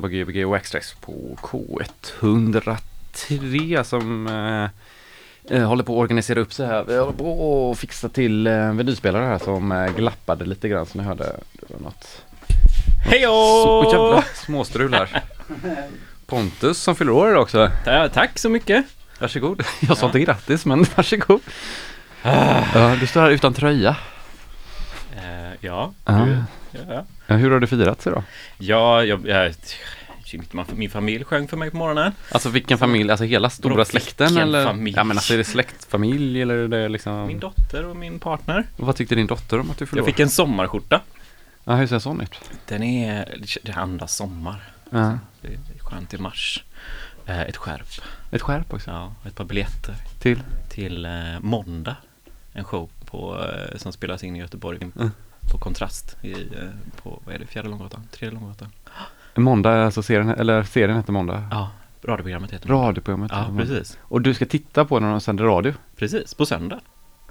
på Gbg Waxtrax på K103 som eh, eh, håller på att organisera upp sig här. Vi håller på att fixa till eh, vinylspelare här som eh, glappade lite grann så ni hörde. Det var något så jävla småstrul här. Pontus som fyller år idag också. Ta- Tack så mycket. Varsågod. Jag sa inte grattis men varsågod. Ja, du står här utan tröja. Eh, ja, Ja. du, ja, ja. Ja, hur har du firat idag? Ja, jag, jag, min familj sjöng för mig på morgonen. Alltså vilken familj, alltså hela stora Vadå, släkten eller? familj? Ja men alltså är det släktfamilj eller är det liksom? Min dotter och min partner. Vad tyckte din dotter om att du fyllde Jag fick en sommarskjorta. Ja, hur ser en sån ut? Den är, det andas sommar. Ja. Det är skönt i mars. Eh, ett skärp. Ett skärp också. Ja, ett par biljetter Till? till eh, måndag. En show på, eh, som spelas in i Göteborg. Mm. På Kontrast i, eh, på, vad är det, fjärde Långgatan? Tredje Långgatan? Måndag, alltså serien, eller serien heter Måndag. Ja, radioprogrammet heter Måndag. Radioprogrammet. Ja, precis. Och du ska titta på när de sänder radio? Precis, på söndag.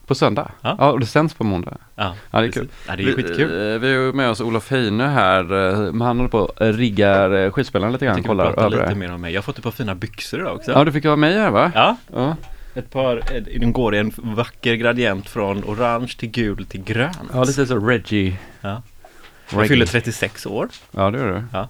På söndag? Ja. ja och det sänds på måndag? Ja, Ja, det är precis. kul. Ja, det är ju skitkul. Vi, eh, vi har med oss Olof Heine här, eh, han håller på och riggar skivspelaren lite Jag grann, vi kollar pratar över lite mer om mig. Jag har fått ett par fina byxor idag också. Ja, du fick vara med här va? Ja, Ja. Ett par, eh, de går i en vacker gradient från orange till gul till grönt. Ja, lite så Reggie. Ja. Jag fyller 36 år. Ja, det gör du. Ja.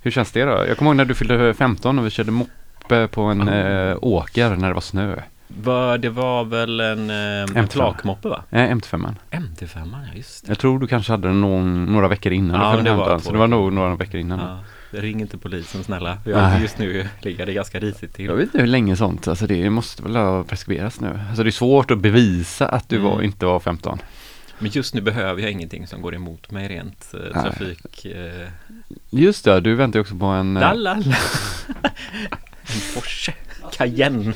Hur känns det då? Jag kommer ihåg när du fyllde 15 och vi körde moppe på en Oh. eh, åker när det var snö. Va, det var väl en, eh, en M5. flakmoppe va? Eh, MT5. MT5, ja just det. Jag tror du kanske hade den någon, några veckor innan Ja, det var 15, två Så det var nog några veckor innan. Ja, ring inte polisen snälla. Jag, just nu ligger det ganska risigt Jag till. vet inte hur länge sånt, alltså det måste väl ha preskriberas nu. Alltså det är svårt att bevisa att du var, Mm. inte var 15. Men just nu behöver jag ingenting som går emot mig rent eh, trafik. Eh, Just det, du väntar ju också på en... eh, lalala. en Porsche Cayenne.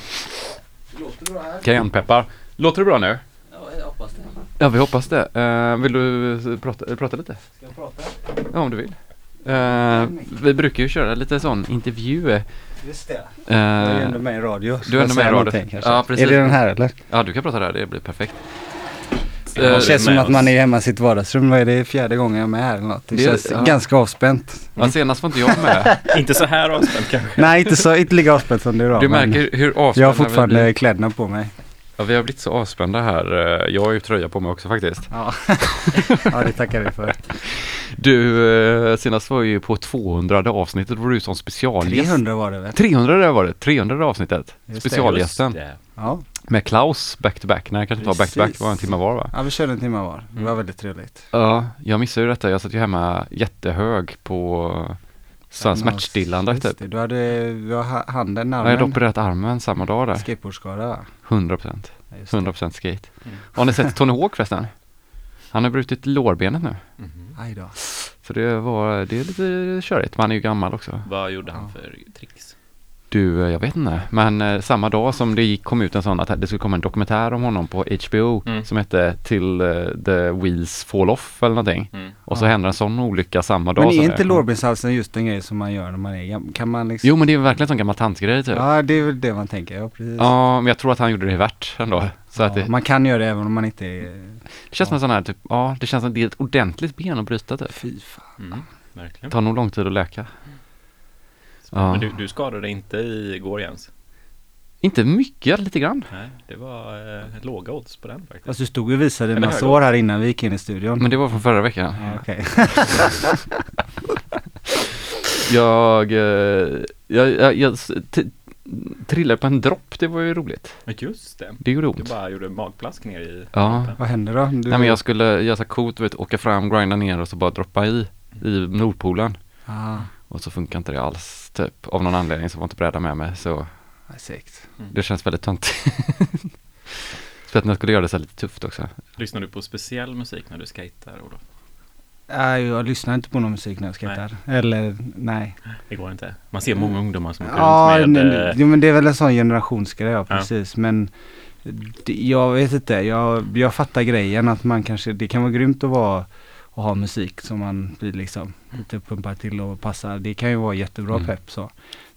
Cayennepeppar. Låter det bra nu? Ja, jag hoppas det. Ja, vi hoppas det. Eh, vill du prata, prata lite? Ska jag prata? Ja, om du vill. Eh, vi brukar ju köra lite sån intervju. Just det. Eh, Jag är ändå med i radio. du är ändå med i radio. Ja, precis. Är det den här eller? ja, du kan prata där, det blir perfekt. Eh, har det vi känns som med att man är hemma i sitt vardagsrum. Vad är det fjärde gången jag är med här eller något? Det, Det- känns ja. ganska avspänt. Ja, senast var inte jag med. Inte så här avspänt kanske. Nej, inte, så, inte lika avspänt som du då. Du märker hur avspända Jag har fortfarande kläderna på mig. Ja, vi har blivit så avspända här. Eh, Jag har ju tröja på mig också faktiskt. Ja, ja det tackar vi för. Du, eh, senast var ju på 200 avsnittet var du som specialgäst. 300 var det väl? 300 det var det, 300 avsnittet. Just det, Specialgästen. Just det. Ja, Med Klaus back to back. Nej, kanske inte var back to back, det var en timme var va? ja vi körde en timme var. Det var Mm. väldigt trevligt. Ja, jag missade ju detta. Jag satt ju hemma jättehög på sån Ja, smärtstillande just typ. det. Du hade, du har ha- handen, Jag hade armen, opererat armen samma dag där. skateboardskada va? 100 procent. Ja, just det. 100 procent skate. Mm. Har ni sett Tony Hawk förresten? Han har brutit lårbenet nu. Aj då. Så det var, det är lite körigt. Men han är ju gammal också. Vad gjorde han Ja. för tricks? Du, eh, jag vet inte. Men eh, samma dag som det gick, kom ut en sån att det skulle komma en dokumentär om honom på HBO Mm. som hette Till eh, the Wheels Fall Off eller någonting. Mm. Och så Ja. händer en sån olycka samma dag. Men är inte lårbenshalsen just en grej som man gör när man är gammal? Kan man liksom... Jo men det är verkligen en sån gammal tantgrej typ. Ja. Ja, det är väl det man tänker. Ja, precis. men jag tror att han gjorde det värt ändå. Så att Ja, det, Man kan göra det även om man inte är... det känns som en sån här typ, ja det känns som det är ett ordentligt ben att bryta typ. Fy fan. Mm. Det Verkligen. tar nog lång tid att läka. Ja. Men du, du skadade inte igår Jens? Inte mycket, lite grann. Nej, det var eh, låga odds på den faktiskt. Fast du stod och visade dina sår här innan vi gick in i studion. Men det var från förra veckan. Ja, okej. Jag, eh, jag, jag, jag trillade på en dropp, det var ju roligt. Just det. Det gjorde Du ont. bara gjorde magplask ner i Ja. Vad händer då? Du... Nej men jag skulle göra så här coolt, du vet, åka fram, grinda ner och så bara droppa i, i Nordpolen. Ah, Och så funkar inte det alls, typ. Av någon anledning så var inte bräda med mig, så segt. det känns väldigt töntigt. Speciellt när jag skulle göra det så här lite tufft också. Lyssnar du på speciell musik när du skejtar Olof? Nej, jag lyssnar inte på någon musik när jag skejtar. Eller, nej. Det går inte. Man ser många ungdomar som åker Ja, runt med nej, eh, jo, men det är väl en sån generationsgrej, ja, precis. Men det, jag vet inte, jag, jag fattar grejen att man kanske, det kan vara grymt att vara och ha musik som man blir liksom lite pumpar till och passar. Det kan ju vara jättebra Mm. pepp så.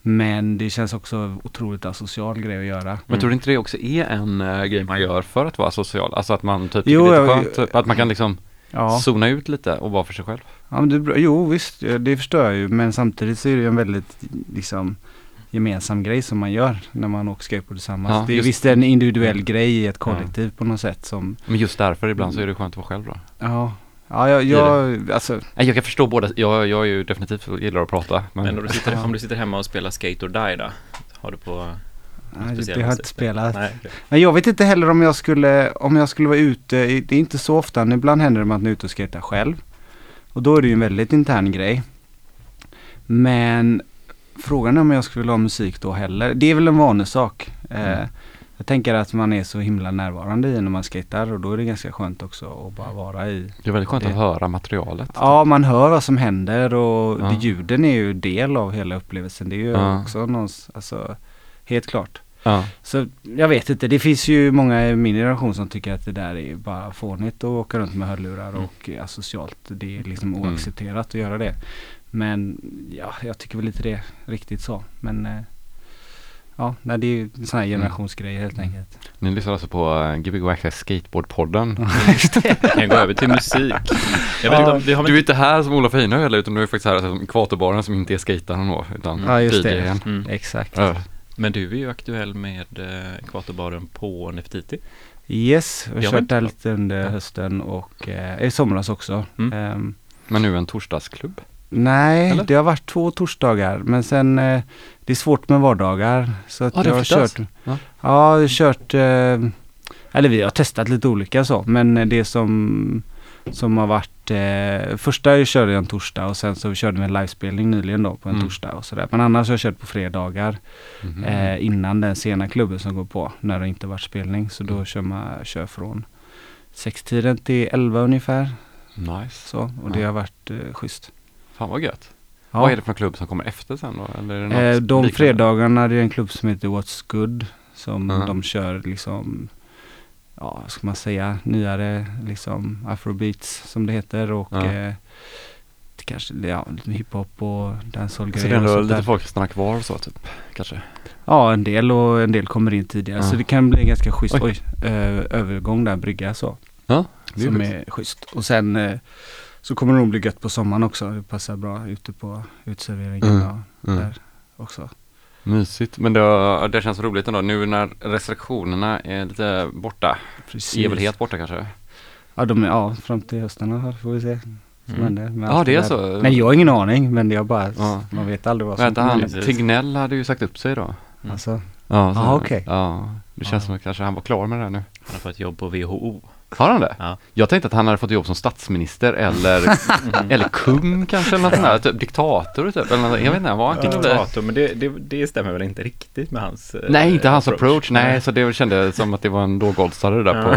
Men det känns också otroligt asocial grej att göra. Men tror du inte det också är en uh, grej man gör för att vara social? Alltså att man typ Jo, lite skönt, typ, att man kan liksom Ja, zona ut lite och vara för sig själv. ja men det, jo visst, ja, det förstår jag ju. Men samtidigt så är det ju en väldigt liksom gemensam grej som man gör när man åker skateboard tillsammans. Ja, det är just- visst en individuell grej i ett kollektiv på något sätt som, Men just därför ibland så är det skönt att vara själv då. ja, ja jag, jag alltså, Jag kan förstå båda, jag, jag är ju definitivt gillar att prata. Men, Men om du, sitter, Ja. om du sitter hemma och spelar Skate or Die då? Har du på nej, det har jag inte spelat. Nej. Men jag vet inte heller om jag skulle, om jag skulle vara ute, det är inte så ofta, ibland händer det att man är ute och skejtar själv. Och då är det ju en väldigt intern grej. Men frågan är om jag skulle vilja ha musik då heller. Det är väl en vanesak. Eh, Mm. Jag tänker att man är så himla närvarande i när man skejtar och då är det ganska skönt också att bara vara i. det är väldigt skönt det- att höra materialet. Ja, man hör vad som händer och Ja. det, ljuden är ju del av hela upplevelsen. Det är ju Ja. också någons, alltså helt klart. Ja. Så jag vet inte, det finns ju många i min generation som tycker att det där är bara fånigt att åka runt med hörlurar Mm. och asocialt. Det är liksom Mm. oaccepterat att göra det. Men ja, jag tycker väl inte det riktigt så. Men eh, ja, nej, det är ju sån här Mm. generationsgrej helt enkelt. Ni lyssnar alltså på uh, Gbg Access Skateboardpodden. Vi kan gå över till musik. Jag vet inte om, vi har Du är inte här som Olof Einö heller utan du är faktiskt här som Ekvatorbaren som inte är skejtaren då utan Ja, just det. Mm. Exakt. Ja. Men du är ju aktuell med eh, Ekvatorbaren på Nefertiti. Yes, jag har Jag kört där lite under Ja. hösten och eh, i somras också. Mm. Ehm, Men nu en torsdagsklubb. Nej, Eller? det har varit två torsdagar men sen eh, det är svårt med vardagar. Så att det jag har kört. Ja. Ja, jag har kört. Eh, eller vi har testat lite olika så men det som som har varit eh, första körde jag en torsdag och sen så körde vi en livespelning nyligen då på en Mm. torsdag och sådär. Men annars har jag kört på fredagar eh, innan den sena klubben som går på när det inte varit spelning. Så då Mm. kör man kör från sextiden till elva ungefär. Nice. Så och det har varit eh, schysst. Fan vad gött. Ja. Vad är det för klubb som kommer efter sen då? Eller är det Eh, de liknande? fredagarna det är en klubb som heter What's Good. Som Ja. de kör liksom, ja vad ska man säga, nyare liksom afrobeats som det heter och Ja. eh, kanske, ja, lite hiphop och Så dancehall-grejer det är ändå lite där. folk stannar kvar och så typ, kanske? Ja, en del och en del kommer in tidigare. Ja. Så det kan bli en ganska schysst Oj. oj. eh, övergång där, brygga så. Ja, det är som är schysst. Och sen eh, så kommer det nog bli gött på sommaren också. Det passar bra ute på uteserveringen Mm, och mm. där också. Mysigt, men det, det känns roligt ändå nu när restriktionerna är lite borta. Precis. Är väl helt borta kanske? Ja, de är, ja, fram till hösten här får vi se. Mm. händer med Ja, allt det är så. Nej, jag har ingen aning, men jag bara, Ja. man vet aldrig vad som hette han? Precis. Tegnell hade ju sagt upp sig då. Mm. Alltså, Ja, Ah, okej. Ja, det känns Ja. som att kanske han var klar med det här nu. Han har fått jobb på WHO. Har han det? Ja. Jag tänkte att han hade fått jobb som statsminister eller, eller kung kanske, eller något sånt där, typ diktator typ. Eller något, jag vet inte, vad han kunde bli. Diktator, men det, det, det stämmer väl inte riktigt med hans eh, Nej, inte hans approach. Nej, så det kände som att det var en lågoddsare där på.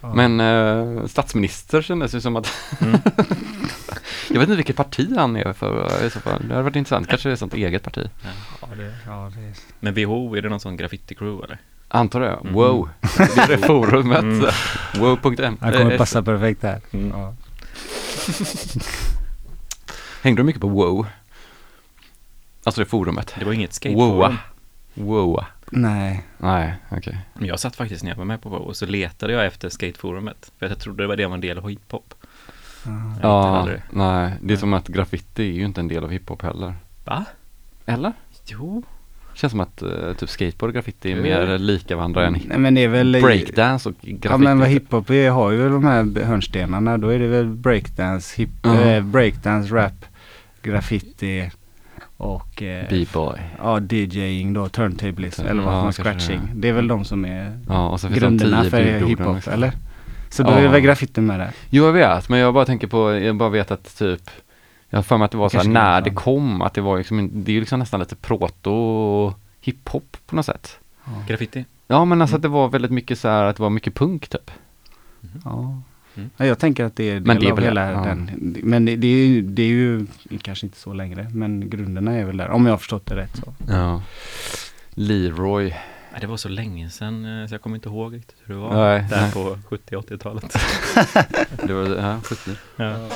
ja. Men eh, statsminister kändes ju som att Mm. Jag vet inte vilket parti han är för i så fall. Det hade varit intressant. Kanske det är ett sånt eget parti. ja, det, ja, det är... Men WHO, är det någon sån graffiti-crew eller? Antar det. Mm. Wow. Det är det forumet. Mm. Wow.m. Han kommer Eh, passa perfekt där. Mm. Ja. Hängde du mycket på wow? Alltså det forumet. Det var inget skateboard. Woa. Woa. Nej, Nej, okej. Men jag satt faktiskt när jag var med på WoW och så letade jag efter skateforumet. För jag trodde det var det var en del av hiphop. ja. Nej. Det är Nej. som att graffiti är ju inte en del av hiphop heller. Va? Eller? Jo. Känns som att eh, typ skateboard och graffiti är Jo. mer lika varandra än Nej men det är väl breakdance och graffiti. Ja men vad hiphop är har ju väl de här hörnstenarna. Då är det väl breakdance, hip, Ja. eh, breakdance, rap, graffiti och eh, B-boy. ja, DJing då, turntablism Ja, eller vad man kanske scratching. det. Det är väl de som är Ja, det grunderna för hiphop eller? Så då Ja. är väl graffiti med där. Jo jag vet, men jag bara tänker på, jag bara vet att typ Jag har för mig att det var så här när det ja. kom, att det var liksom, det är ju liksom nästan lite proto hiphop på något sätt. Graffiti? Ja men alltså att det var väldigt mycket så här att det var mycket punk typ. Ja. Mm. Ja, jag tänker att det är del Men det är av väl- hela ja. den. Men det, det, är ju, det är ju kanske inte så längre. Men grunderna är väl där. Om jag har förstått det rätt så. Ja. Leroy. Det var så länge sedan eh, så jag kommer inte ihåg riktigt hur det var. Nej, där på 70-80-talet. Det var, ja, 70. ja.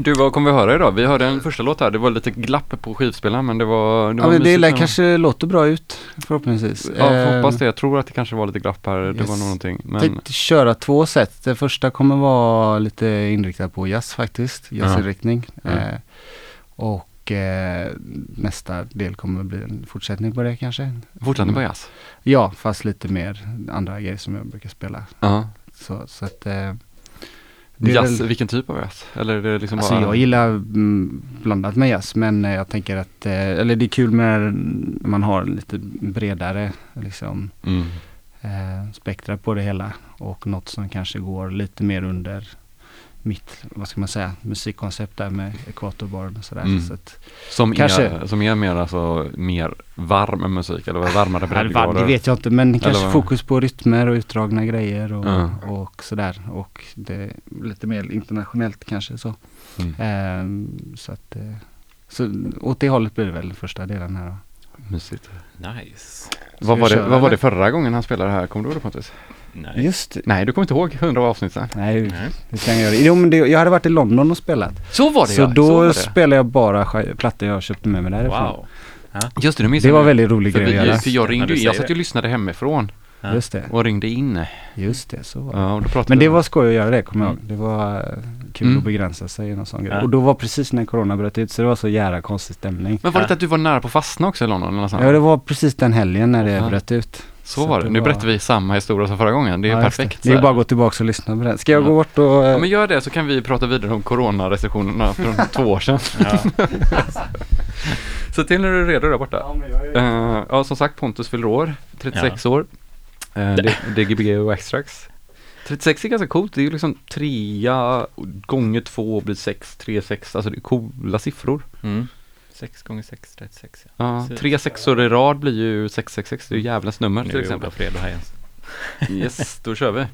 Du, vad kommer vi höra idag? Vi hörde en första låt här, det var lite glapp på skivspelaren men det var, det Ja var men det lär kanske låter bra ut förhoppningsvis. Ja, Eh, hoppas det. Jag tror att det kanske var lite glapp här. Det yes. var nog någonting. Men, Tänkte köra två set. Det första kommer vara lite inriktat på jazz faktiskt. Jazzinriktning. Ja. Eh, och eh, nästa del kommer bli en fortsättning på det kanske. fortsättning på jazz. Ja, fast lite mer andra grejer som jag brukar spela. Ja. Så, så att eh, det Jazz, väl- vilken typ av jazz? Eller är det liksom Alltså bara... jag gillar mm, blandat med jazz men eh, jag tänker att, eh, eller det är kul med när man har lite bredare liksom Mm. eh, spektra på det hela och något som kanske går lite mer under mitt, vad ska man säga, musikkoncept där med ekvatorbaren och sådär. Mm. Så att, Som, Kanske- är, som är mer alltså mer varm musik eller varmare Nej, det breddgrader? vet jag inte men kanske vad? fokus på rytmer och utdragna grejer och, Ja. och sådär. Och det är lite mer internationellt kanske så. Mm. Ehm, så att, eh, så åt det hållet blir det väl första delen här då. Mysigt. Nice. Vad var, det, vad var eller? det förra gången han spelade här? Kommer du ihåg det Pontus? Nej. Just det. Nej, du kommer inte ihåg hundra avsnitt sen. Nej, Nej. det kan jag göra. Jo men det, jag hade varit i London och spelat. Så var Så då var det. spelade jag bara plattor jag köpte med mig därifrån. Wow. Just det, du minns Det var nu. väldigt rolig grej att göra. för jag ringde du ju, jag satt ju och lyssnade hemifrån Ja. Just det, och ringde in. just det, så var det. Ja, då Men det var skoj att göra det, kommer jag ihåg. Det var eh, kul Mm. att begränsa sig i någon sån grej. Ja. Och då var precis när corona bröt ut så det var så jävla konstig stämning. Men var det Ja. inte att du var nära på att fastna också i London eller något sånt? Ja, det var precis den helgen när det Ja. bröt ut. Så så var det. Nu berättar vi samma historia som förra gången. Det är Ja, perfekt. Det är bara att gå tillbaka och lyssna på den. Ska jag Ja. gå bort och... eh, Ja men gör det så kan vi prata vidare om coronarestriktionerna från två år sedan. Så till när du är redo där borta. Ja, men jag är- Eh, ja som sagt Pontus fyller år, 36 år. Uh, DGBG och Extrax. 36 är ganska coolt, det är ju liksom trea gånger två blir sex, tre sex, alltså det är coola siffror. Mm. 6 gånger 6, 36 ja. Ja, tre sexor i rad blir ju 666, det är ju jävlens nummer Nu till är exempel. Ola Fredo här igen. Yes, då kör vi.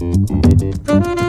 Müzik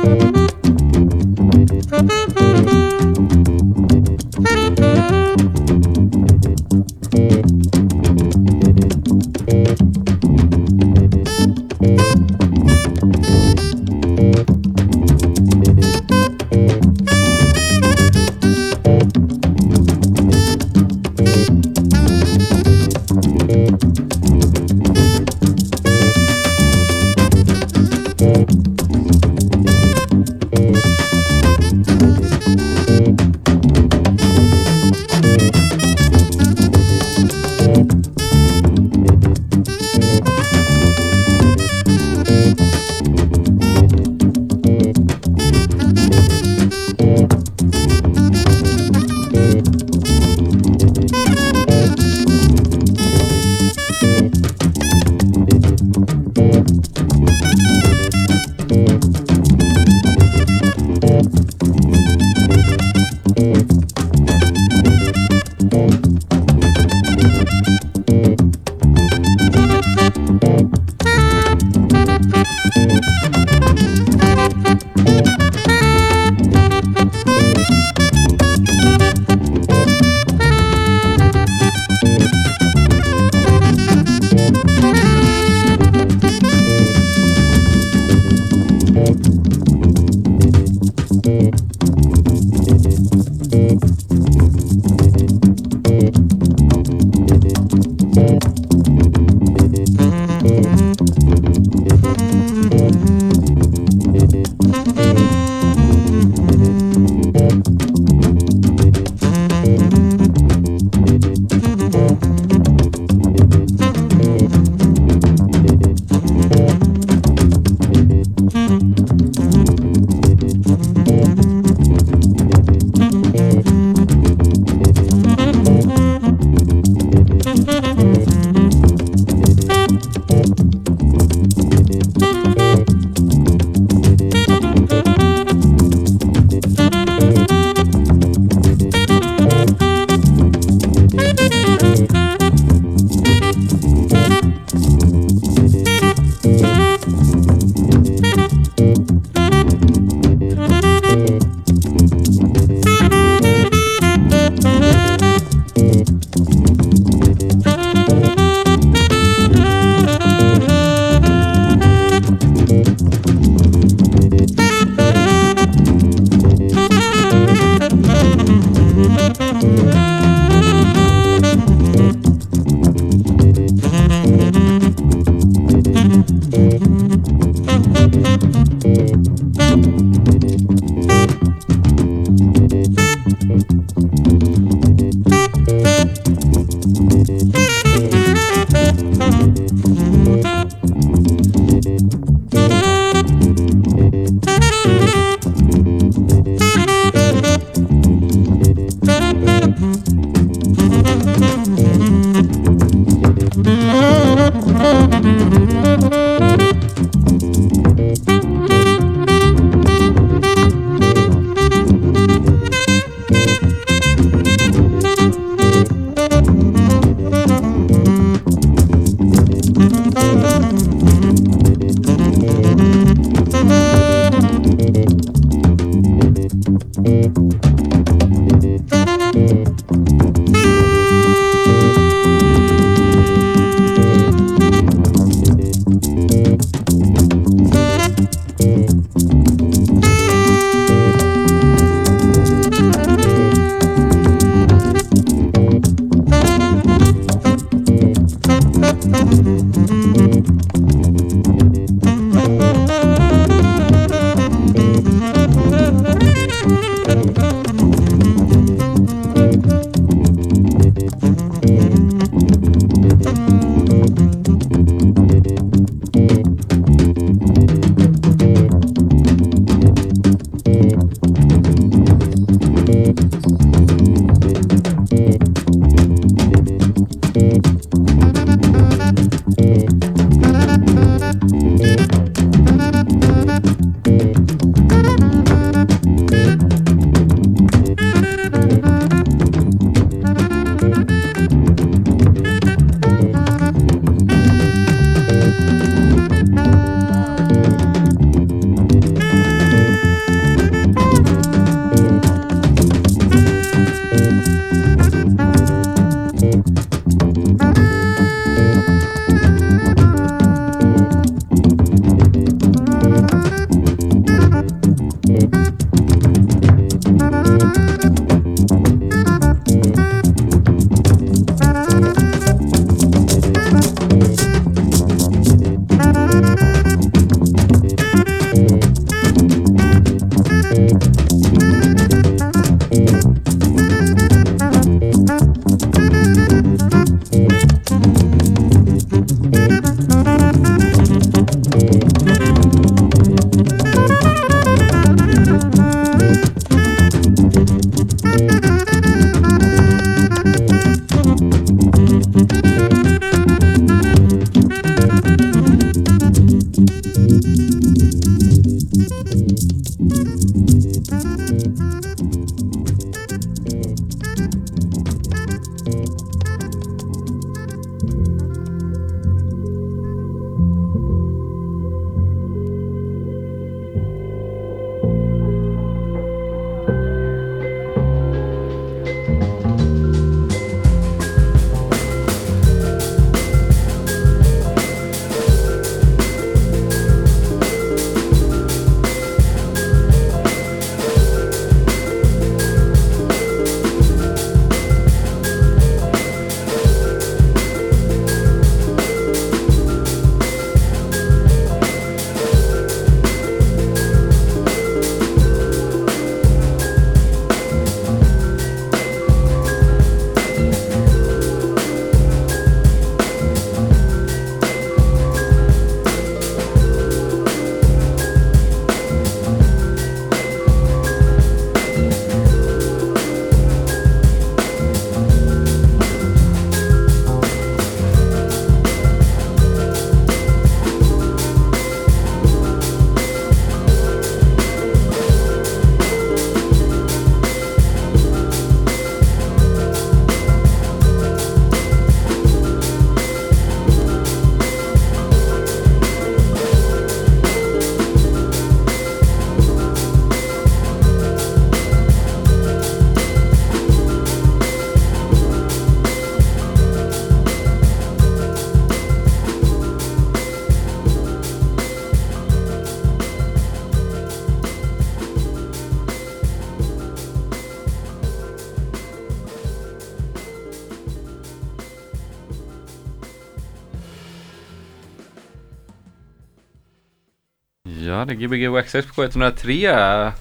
Ja, det är Gbg Waxxed på 103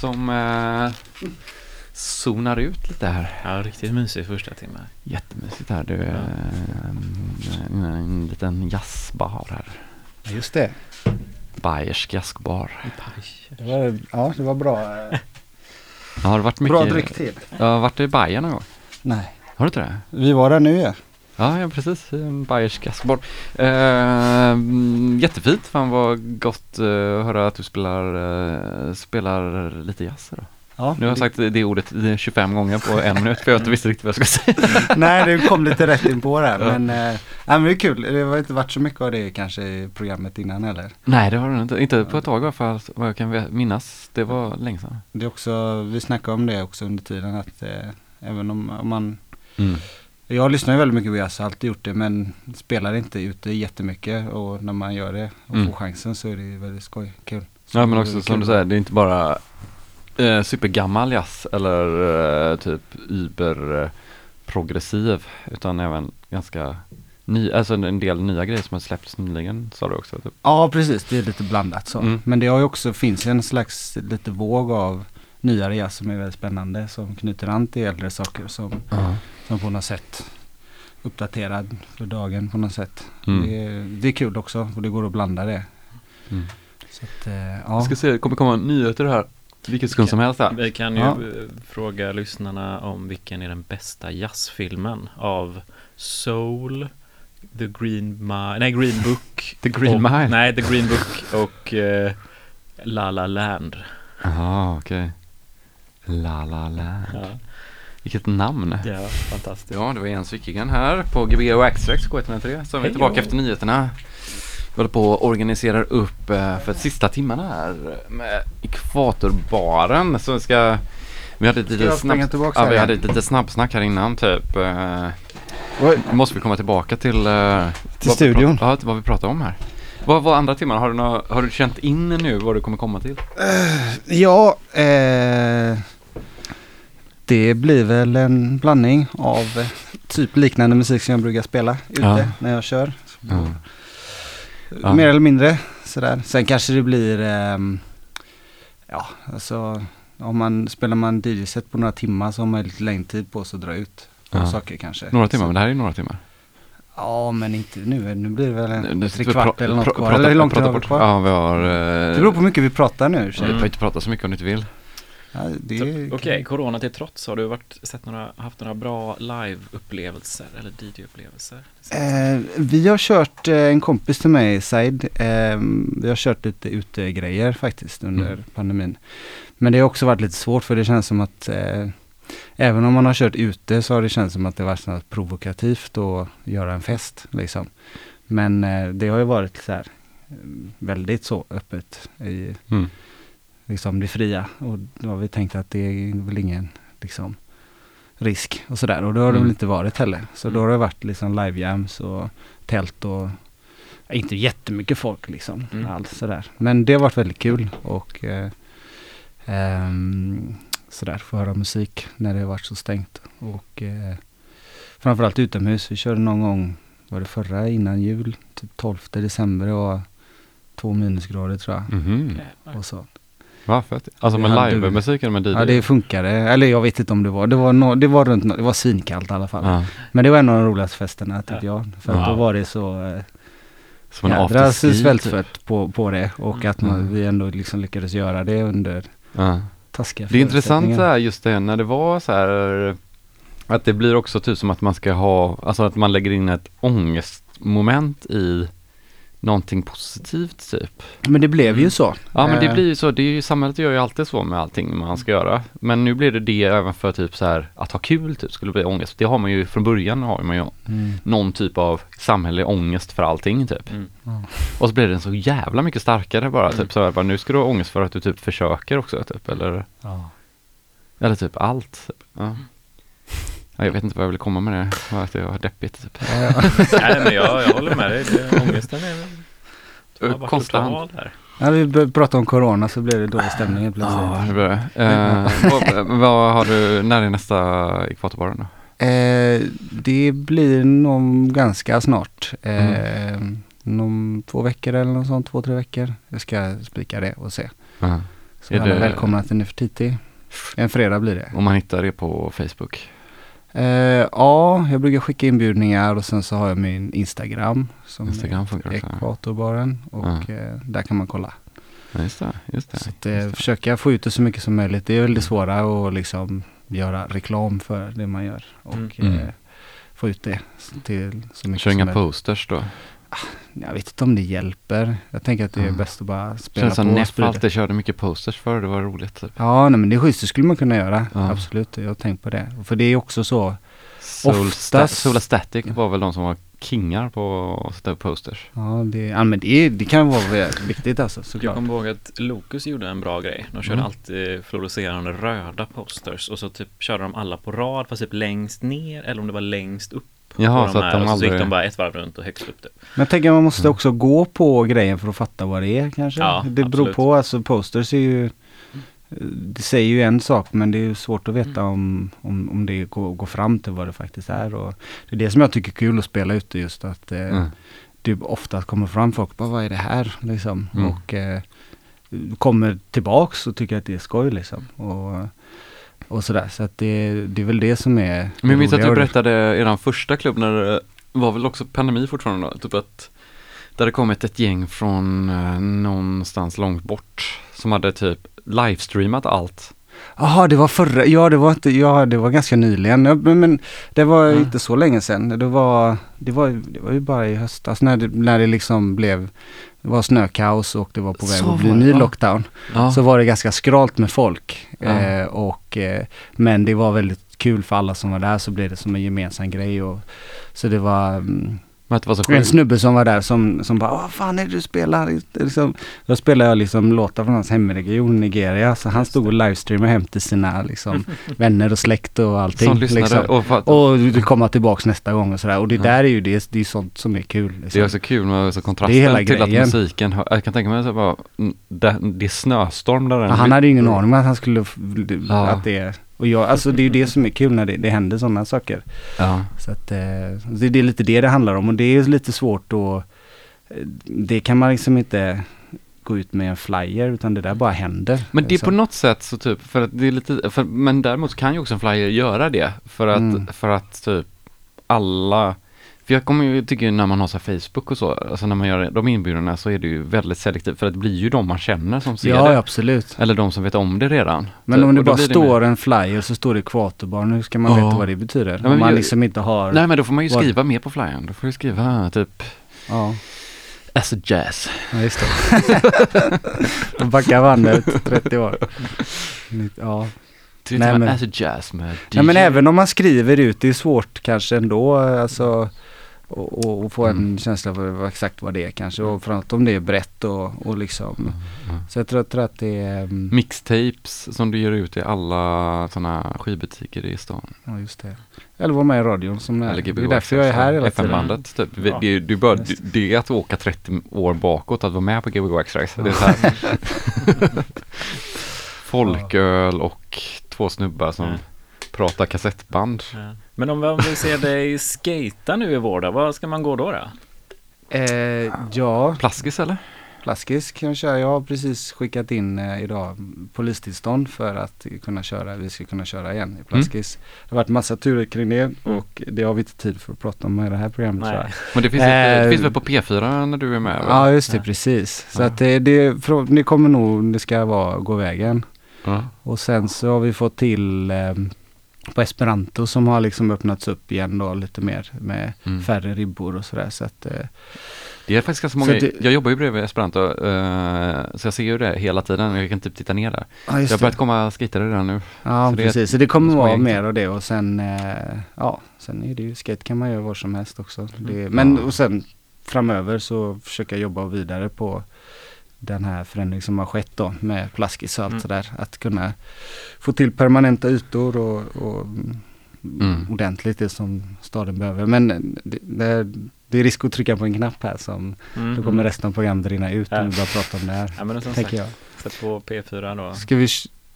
som eh, zonar ut lite här. Ja, riktigt mysig första timme. Jättemysigt här. Du, eh, en, en liten jazzbar här. Ja, Just det. Bayersk jazzbar. det var, ja, det var bra. eh, Ja, har du varit mycket? Bra dryck till. Ja, har du varit i Bayern någon gång? Nej, Har du inte det? vi var där nu ja. Ja, ja precis. En Bayersk jazzbar. Eh, jättefint. Fan vad gott eh, att höra att du spelar, eh, spelar lite jazz då. ja Nu har jag sagt det ordet eh, 25 gånger på en minut för jag inte visste riktigt vad jag skulle säga. Nej, det kom lite rätt in på där. Ja. Men, eh, nej, men det är kul. Det har inte varit så mycket av det kanske i programmet innan heller. Nej, det har du inte. Inte på ett tag i alla fall, vad jag kan minnas. Det var länge sedan. Det är också, vi snackade om det också under tiden att eh, även om, om man Mm. Jag lyssnar ju väldigt mycket på jazz, har alltid gjort det men spelar inte ute jättemycket och när man gör det och Mm. får chansen så är det väldigt skoj, kul. Så Ja men också som du säger, det är inte bara eh, supergammal jazz eller eh, typ über eh, utan även ganska ny, alltså en del nya grejer som har släppts nyligen sa du också. Typ. Ja precis, det är lite blandat så. Mm. Men det har ju också, finns en slags lite våg av nyare jazz som är väldigt spännande som knyter an till äldre saker som, som på något sätt uppdaterad för dagen på något sätt. Mm. Det, är, det är kul också och det går att blanda det. Mm. Så att, eh, ja. Jag ska se, det kommer komma nyheter här vilken sekund som helst här. Vi kan ju Ja. eh, fråga lyssnarna om vilken är den bästa jazzfilmen av Soul, The Green Mile, nej Green Book. The Green och, Mile? Nej, The Green Book och eh, La La Land. Jaha okej. La la la. Ja, Vilket namn. ja fantastiskt. Ja, det var Jens Wickingen här på Gbg och Axtrax K103 som är Hej tillbaka då. efter nyheterna. Vi håller på och organiserar upp eh, för sista timmarna här med Ekvatorbaren. Så vi ska vi hade springa snabb, tillbaka ja, vi hade ett litet snabbsnack här innan typ. Eh, Oj. måste vi komma tillbaka till, eh, Till vad studion. Ja, vad vi pratar om här. Vad var andra timmarna? Har du, nå- har du känt in nu vad du kommer komma till? Ja, eh, det blir väl en blandning av eh, typ liknande musik som jag brukar spela ute Ja. när jag kör. Ja. Ja. Mer eller mindre sådär. Sen kanske det blir, ehm, ja alltså om man spelar man DJ-set på några timmar så har man lite längre tid på sig att dra ut Ja. saker kanske. Några timmar, Så, men det här är några timmar. Ja men inte nu, nu blir det väl en Nu- tre kvart eller något kvar. prata- eller hur långt prata har vi kvar? Ja, vi har... eh, Det beror på hur mycket vi pratar nu. sig. Vi Mm. får inte prata så mycket om du inte vill. Ja, Okej, corona till trots, har du varit, sett några, haft några bra live-upplevelser eller DJ-upplevelser? Eh, vi har kört, eh, en kompis till mig, Said, eh, vi har kört lite utegrejer faktiskt under Mm. pandemin. Men det har också varit lite svårt för det känns som att eh, även om man har kört ute så har det känts som att det varit något provokativt att göra en fest liksom. Men eh, det har ju varit så här eh, väldigt så öppet i Mm. Liksom det fria och då har vi tänkt att det är väl ingen liksom risk och sådär och det har det Mm. väl inte varit heller. Så då har det varit liksom live-jams och tält och inte jättemycket folk liksom Mm. alls sådär. Men det har varit väldigt kul och eh, ehm, sådär få höra musik när det har varit så stängt och eh, framförallt utomhus. Vi körde någon gång, var det förra innan jul, typ 12 december och två minusgrader tror jag. Mhm. Och så. Fett. Alltså med Det hade- livemusik eller med DJ? Ja det funkade, eller jag vet inte om det var, det var, no, det var runt, no- det var svinkallt i alla fall. Ja. Men det var en av de roligaste festerna tyckte jag. För att Wow. då var det så eh, Som en jädra afterski. typ. svältfött på, på det och att man, Mm. vi ändå liksom lyckades göra det under Ja. taskiga Det är intressant förutsättningar. här, just det när det var så här att det blir också typ som att man ska ha, alltså att man lägger in ett ångestmoment i någonting positivt typ. Men det blev ju så. Ja men det Eh, blir ju så, det är ju, samhället gör ju alltid så med allting man ska göra. Men nu blir det det även för typ så här att ha kul typ, skulle bli ångest. Det har man ju från början har man ju Mm. någon typ av samhällelig ångest för allting typ. Mm. Ja. Och så blir den så jävla mycket starkare bara Mm. typ så här, bara, nu ska du ha ångest för att du typ försöker också typ eller, Ja. eller typ allt. Typ. Ja. Ja, jag vet inte vad jag vill komma med det, Bara att det var deppigt typ. Nej, men jag, jag håller med dig. Det, ångesten är väl... Konstant. När vi började prata om corona så blev det dålig stämning plötsligt. Ja, det blir det. Eh, vad, vad har du, när är nästa ekvatorbaren då? Eh, det blir nog ganska snart. Eh, Mm. Om två veckor eller något sånt, två, tre veckor. Jag ska spika det och se. Ja. Så Är alla det- välkomna till Nefertiti. En fredag blir det. Om man hittar det på Facebook. Eh, ja, jag brukar skicka inbjudningar och sen så har jag min Instagram. Som Instagram funkar också. Ekvatorbaren och eh, där kan man kolla. Ja, just det. Just det. Så att, eh, försöka få ut det så mycket som möjligt. Det är väl det svåra att liksom göra reklam för det man gör. Och Mm. Mm. eh, få ut det till så mycket Kör som inga möjligt. posters då? Jag vet inte om det hjälper. Jag tänker att det är Mm. bäst att bara spela Känns som på och Neff sprida. alltid körde mycket posters för det var roligt. Typ. Ja, nej, men det är schysst. Det skulle man kunna göra. Ja. Absolut. Jag har tänkt på det. För det är också så. Soul Oftast- Sta- Solar Static var väl de som var kingar på att sätta upp posters. Ja, det, ja, men det, är, det kan vara väldigt viktigt alltså Jag såklart. kommer ihåg att Lokus gjorde en bra grej. De körde Mm. alltid fluorescerande röda posters och så typ körde de alla på rad fast typ längst ner eller om det var längst upp. Jaha, så de att de och så gick de bara ett varv runt och högst upp det. Men jag tänker man måste Mm. också gå på grejen för att fatta vad det är kanske. Ja, det beror absolut. på. Alltså posters är ju det säger ju en sak men det är ju svårt att veta Mm. om, om, om det går, går fram till vad det faktiskt är. Och det är det som jag tycker är kul att spela ute just att eh, Mm. det ofta kommer fram folk bara vad är det här liksom. Mm. Och eh, kommer tillbaks och tycker att det är skoj liksom. Och, och sådär. Så att det, det är väl det som är Men jag minns att du berättade eran första klubb när det var väl också pandemi fortfarande då? Typ att det hade kommit ett gäng från eh, någonstans långt bort som hade typ livestreamat allt. Jaha, det var förra, ja det var inte, ja det var ganska nyligen. Men, men det var Ja. inte så länge sedan. Det var, det var, det var ju bara i höstas när det, när det liksom blev, det var snökaos och det var på väg Så att bli ny ja. lockdown. Ja. Så var det ganska skralt med folk. Ja. Eh, och, eh, men det var väldigt kul för alla som var där så blev det som en gemensam grej. Och, så det var att det var så en snubbe som var där som, som bara Vad fan är det du spelar? Det är Liksom, då spelade jag liksom låtar från hans hemregion Nigeria. Så han stod och livestreamade hem till sina liksom, vänner och släkt och allting. Som lyssnade liksom. och, att, Och det komma tillbaks nästa gång och sådär. Och det där är ju det, det är sånt som är kul. det Liksom. är också kul med så kontrasten Det är till att musiken, jag kan tänka mig mm, det, det är snöstorm där ja, han hade ju ingen aning om att han skulle, Ja. att det och jag, alltså det är ju det som är kul när det, det händer sådana saker. Ja. Så att eh, det, det är lite det det handlar om och det är lite svårt att, eh, det kan man liksom inte gå ut med en flyer utan det där bara händer. Men det är på något sätt så typ, för att det är lite, för, men däremot kan ju också en flyer göra det. För att, Mm. för att typ alla, för jag kommer ju, tycker när man har så här Facebook och så, alltså när man gör de inbjudningarna så är det ju väldigt selektivt för det blir ju de man känner som ser Ja, det. absolut. Eller de som vet om det redan. Men Typ, om det bara står mer- en flyer så står det ekvatorbarn, hur ska man Ja. veta vad det betyder? men om man jag- liksom inte har... Nej men då får man ju Vad- skriva mer på flyern. Då får du skriva typ Ja, as a jazz. ja just det. Då backar bandet 30 år. Ja. Nej, men- as a jazz med DJ. Nej men även om man skriver ut, det är svårt kanske ändå alltså och, och, och få en Mm. känsla för exakt vad det är kanske och framförallt om det är brett och, och liksom. Mm. Så jag tror, tror att det är, mm, Mixtapes som du ger ut i alla sådana skivbutiker i stan. ja just det. Eller vara med i radion som är. Eller Det är därför jag är här hela tiden. FM-bandet typ. Ja. Det, är- det, är bara, Just det, det är att åka 30 år bakåt att vara med på Gbg Extrax. Det är så här. Folköl och två snubbar som Ja. pratar kassettband. Ja. Men om man vill se dig skata nu i vår då, vad ska man gå då? då? Eh, ja, Plaskis eller? Plaskis kan jag köra. Jag har precis skickat in eh, idag polistillstånd för att kunna köra, vi ska kunna köra igen i Plaskis. Det har varit massa turer kring det och det har vi inte tid för att prata om i det här programmet tror jag. Nej. Men det finns, ett, det Eh, finns väl på P4 när du är med? va? Ja just det, Ja. precis. Så Ja. att det, det, frå- det kommer nog, det ska vara, gå vägen. Ja. Och sen så har vi fått till eh, på esperanto som har liksom öppnats upp igen då lite mer med Mm. färre ribbor och sådär. Så att, eh, Det är faktiskt ganska många, det- jag jobbar ju bredvid Esperanto, eh, så jag ser ju det hela tiden, jag kan typ titta ner där. ja, Jag har börjat komma skejtare redan nu. Ja så det är precis, så det kommer vara gäng. mer av det och sen, eh, ja, sen är det ju skate kan man göra var som helst också. Det, men Ja. och sen framöver så försöker jag jobba vidare på den här förändringen som har skett då med plaskis och allt Mm. sådär. Att kunna få till permanenta ytor och, och mm, ordentligt det som staden behöver. Men det, det, det är risk att trycka på en knapp här som Mm. då kommer resten av programmet rinna ut om Ja. vi börjar prata om det här. Ja men som sagt, Tänker jag. sätt på P4 då. Ska vi,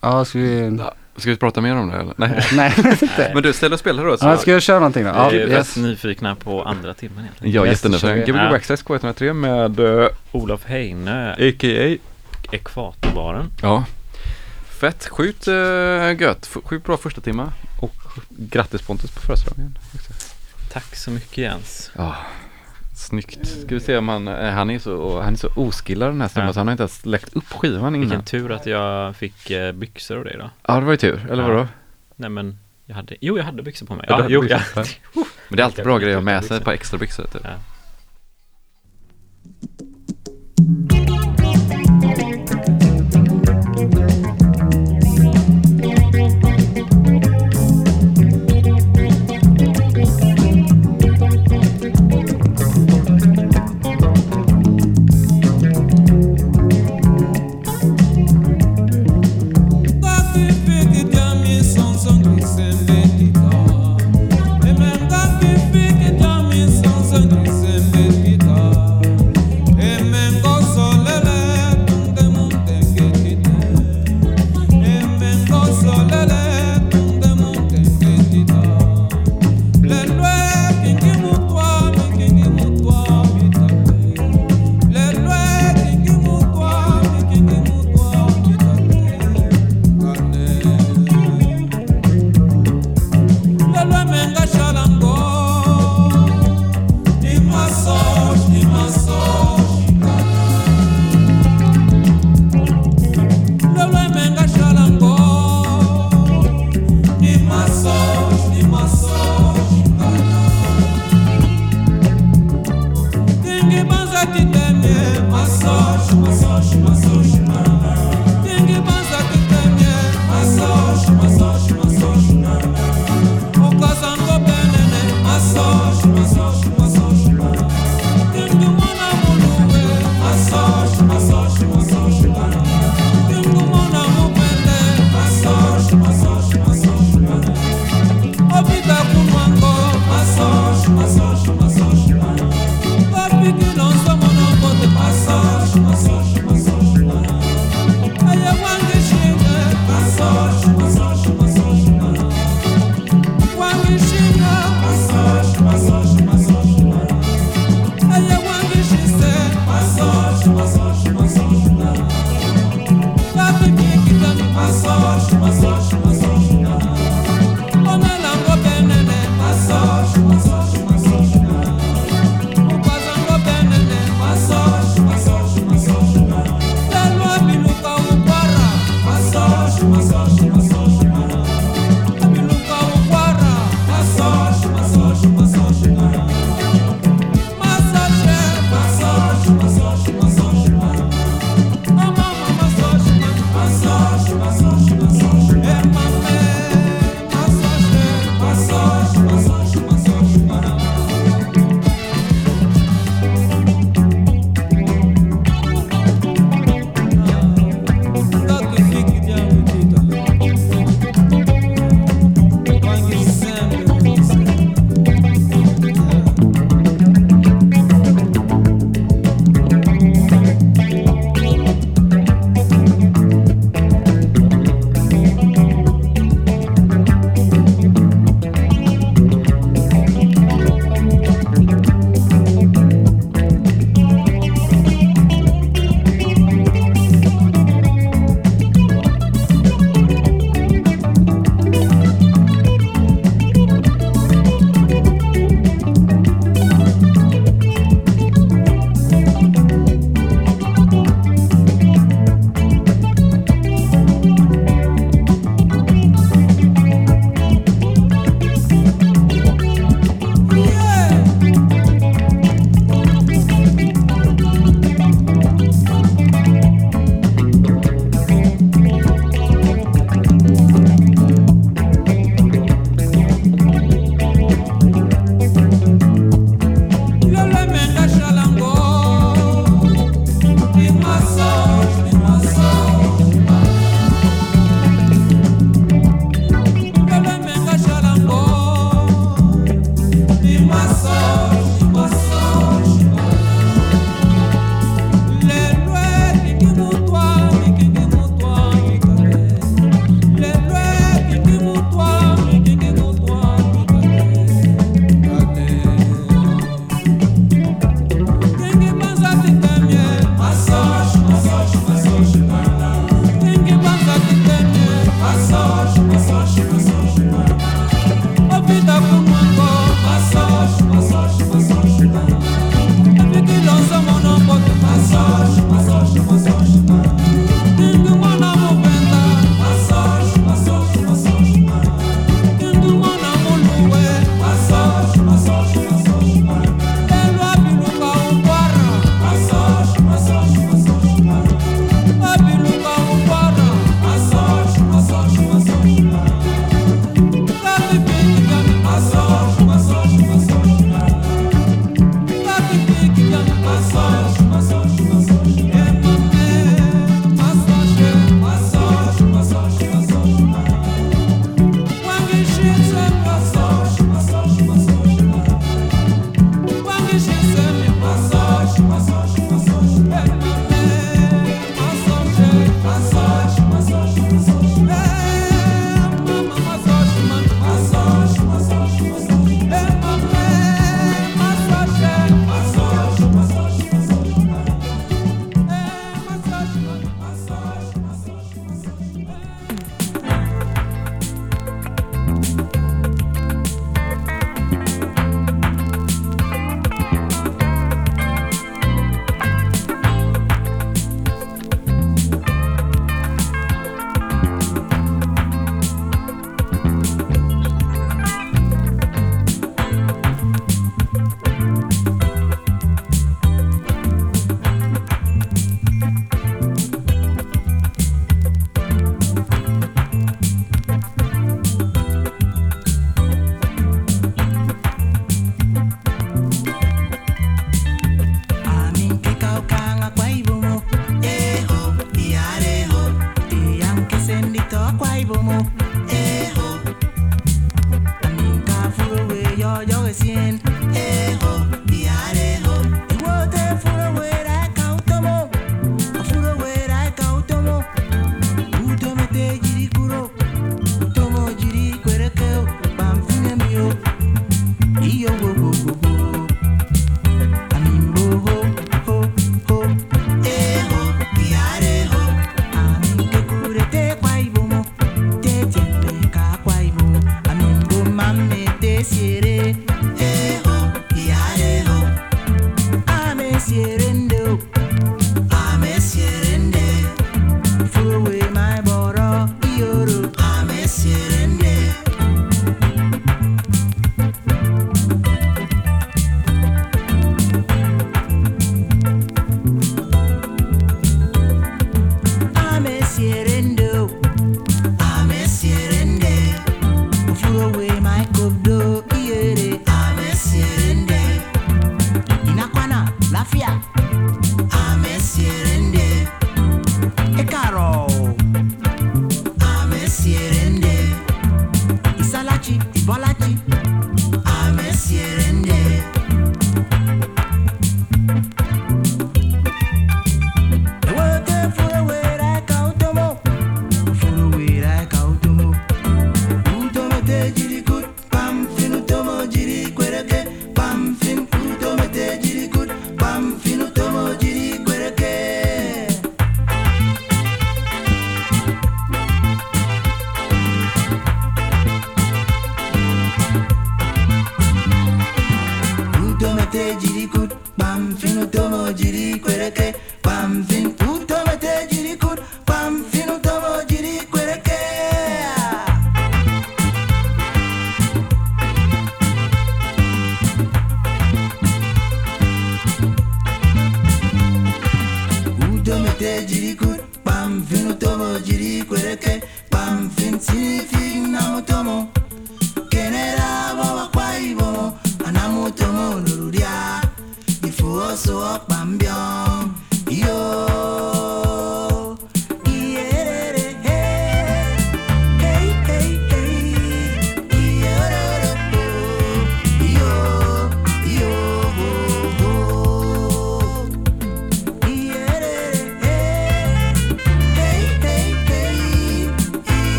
ja ska vi, Ska vi prata mer om det eller? Nej. Nej. Men du, ställ och spela då. Så. ja, ska jag köra någonting då? Ja, Vi är yes. nyfikna på andra timmen egentligen. Yes, jättenyfiken. Gbg Ja. Waxxax K103 med uh, Olof Heine, a.k.a. Ekvatorbaren. Ja. Fett, sjukt uh, gött. F- Sjukt bra första timma Och grattis Pontus på födelsedagen. Tack så mycket Jens. Ja, snyggt. Ska vi se om han, eh, han är så, han är så oskillad den här stämman Ja. så han har inte ens läckt upp skivan innan. Vilken tur att jag fick eh, byxor av dig då. Ja, det var ju tur. Eller Ja. vadå? Nej men, jag hade, jo jag hade byxor på mig. Ja, Ja, jo, byxor. ja. Ja. Men det är alltid bra Jag grejer att ha med sig ett par extra byxor. Typ. Ja.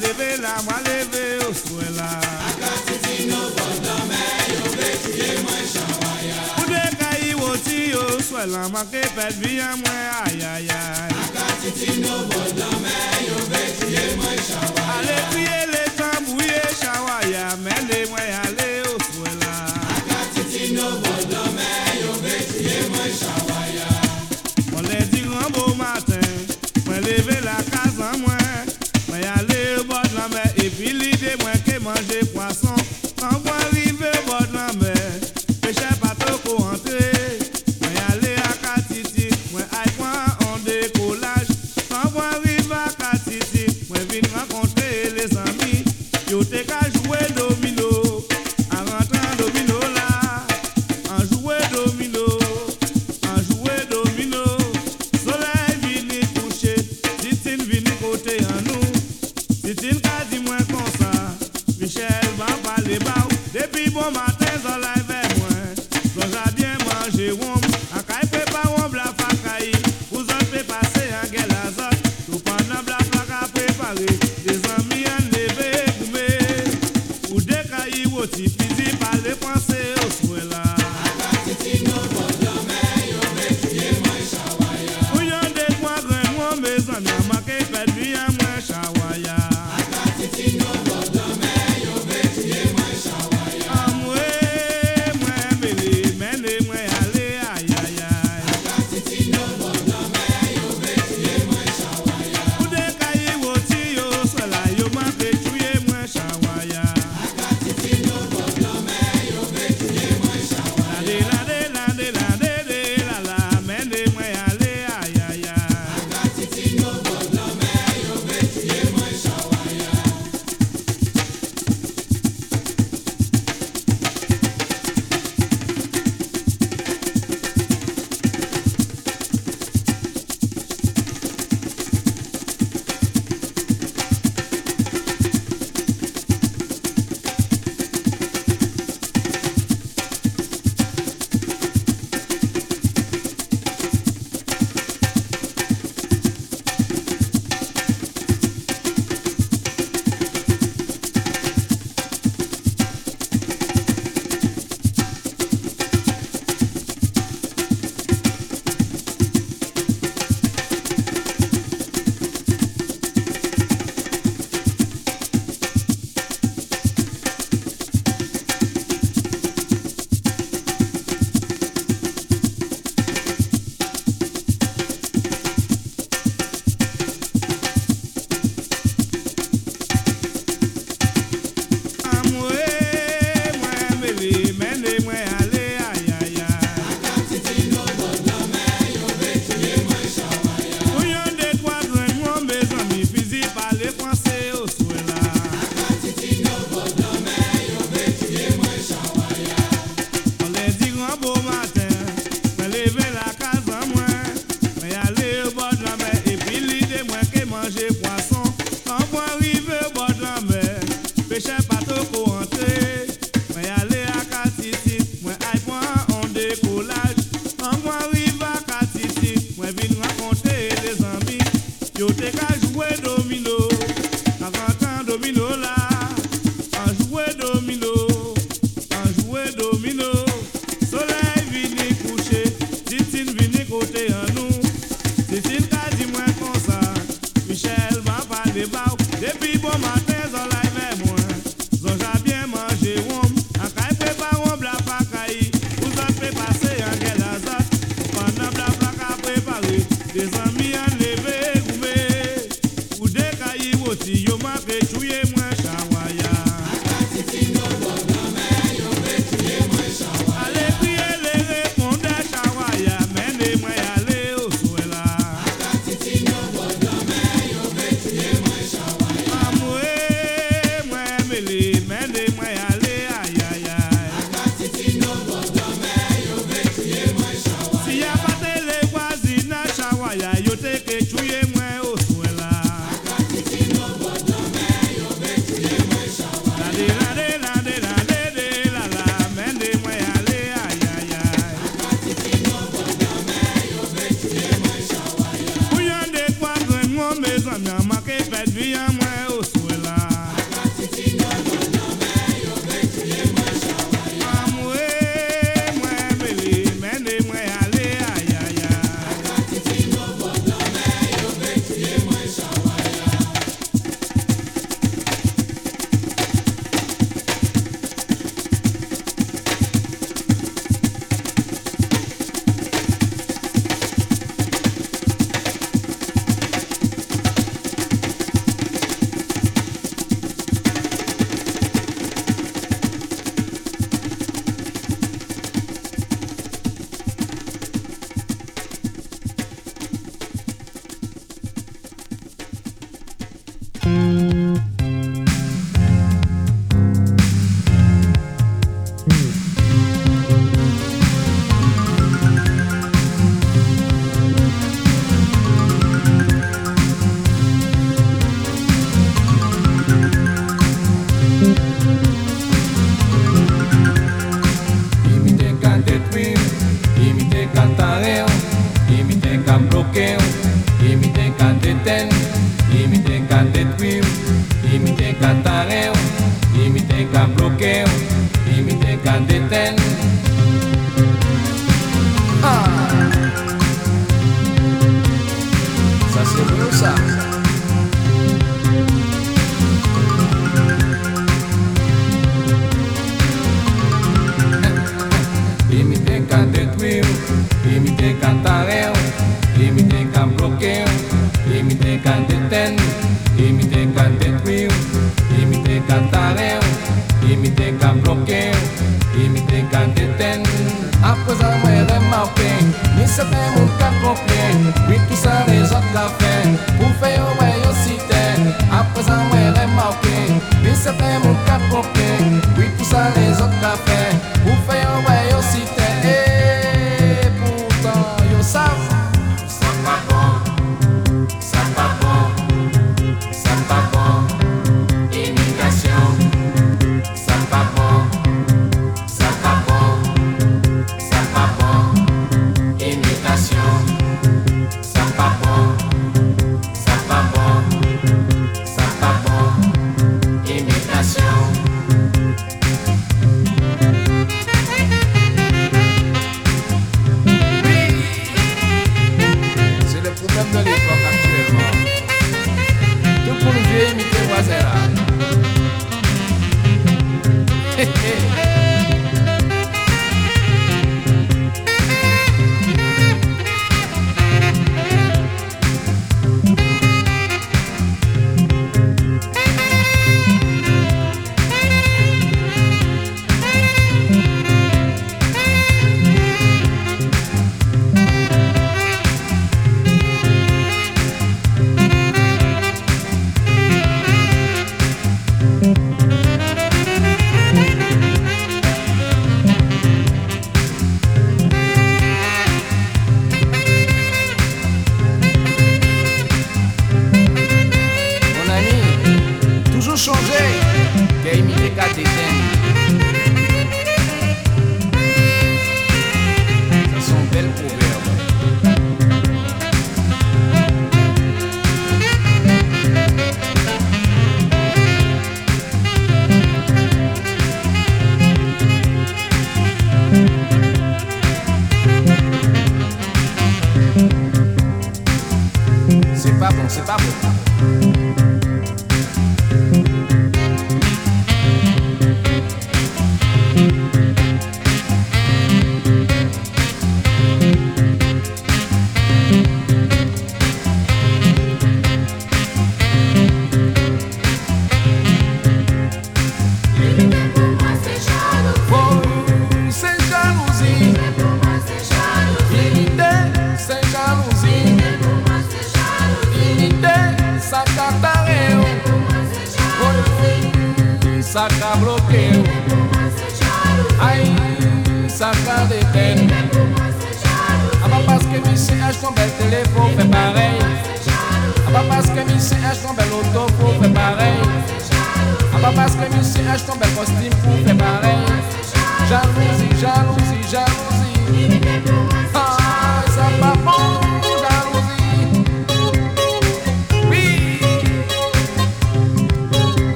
living.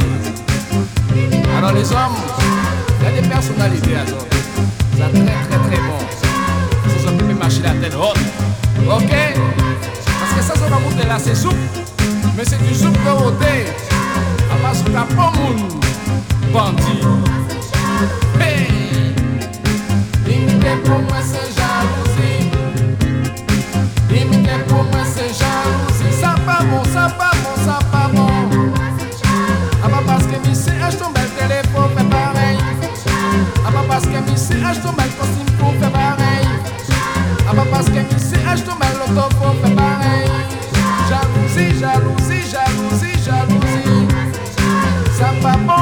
Hein. Alors les hommes, il y a des personnalités à ça. C'est très très très bon. Vous vous pouvez marcher la tête haute. Ok? Parce que ça, ça va monter là, c'est soupe. Mais c'est du soupe de monter. À part sous la pomme, bandit. Hey! Ding, Parce qu'un bici reste au mal, c'est un peu pareil. Ah bah parce qu'un bici reste au mal, l'auto qu'on pareil. Jalousie, jalousie, jalousie, jalousie. Ça va pas.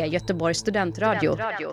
Göteborgs studentradio. studentradio.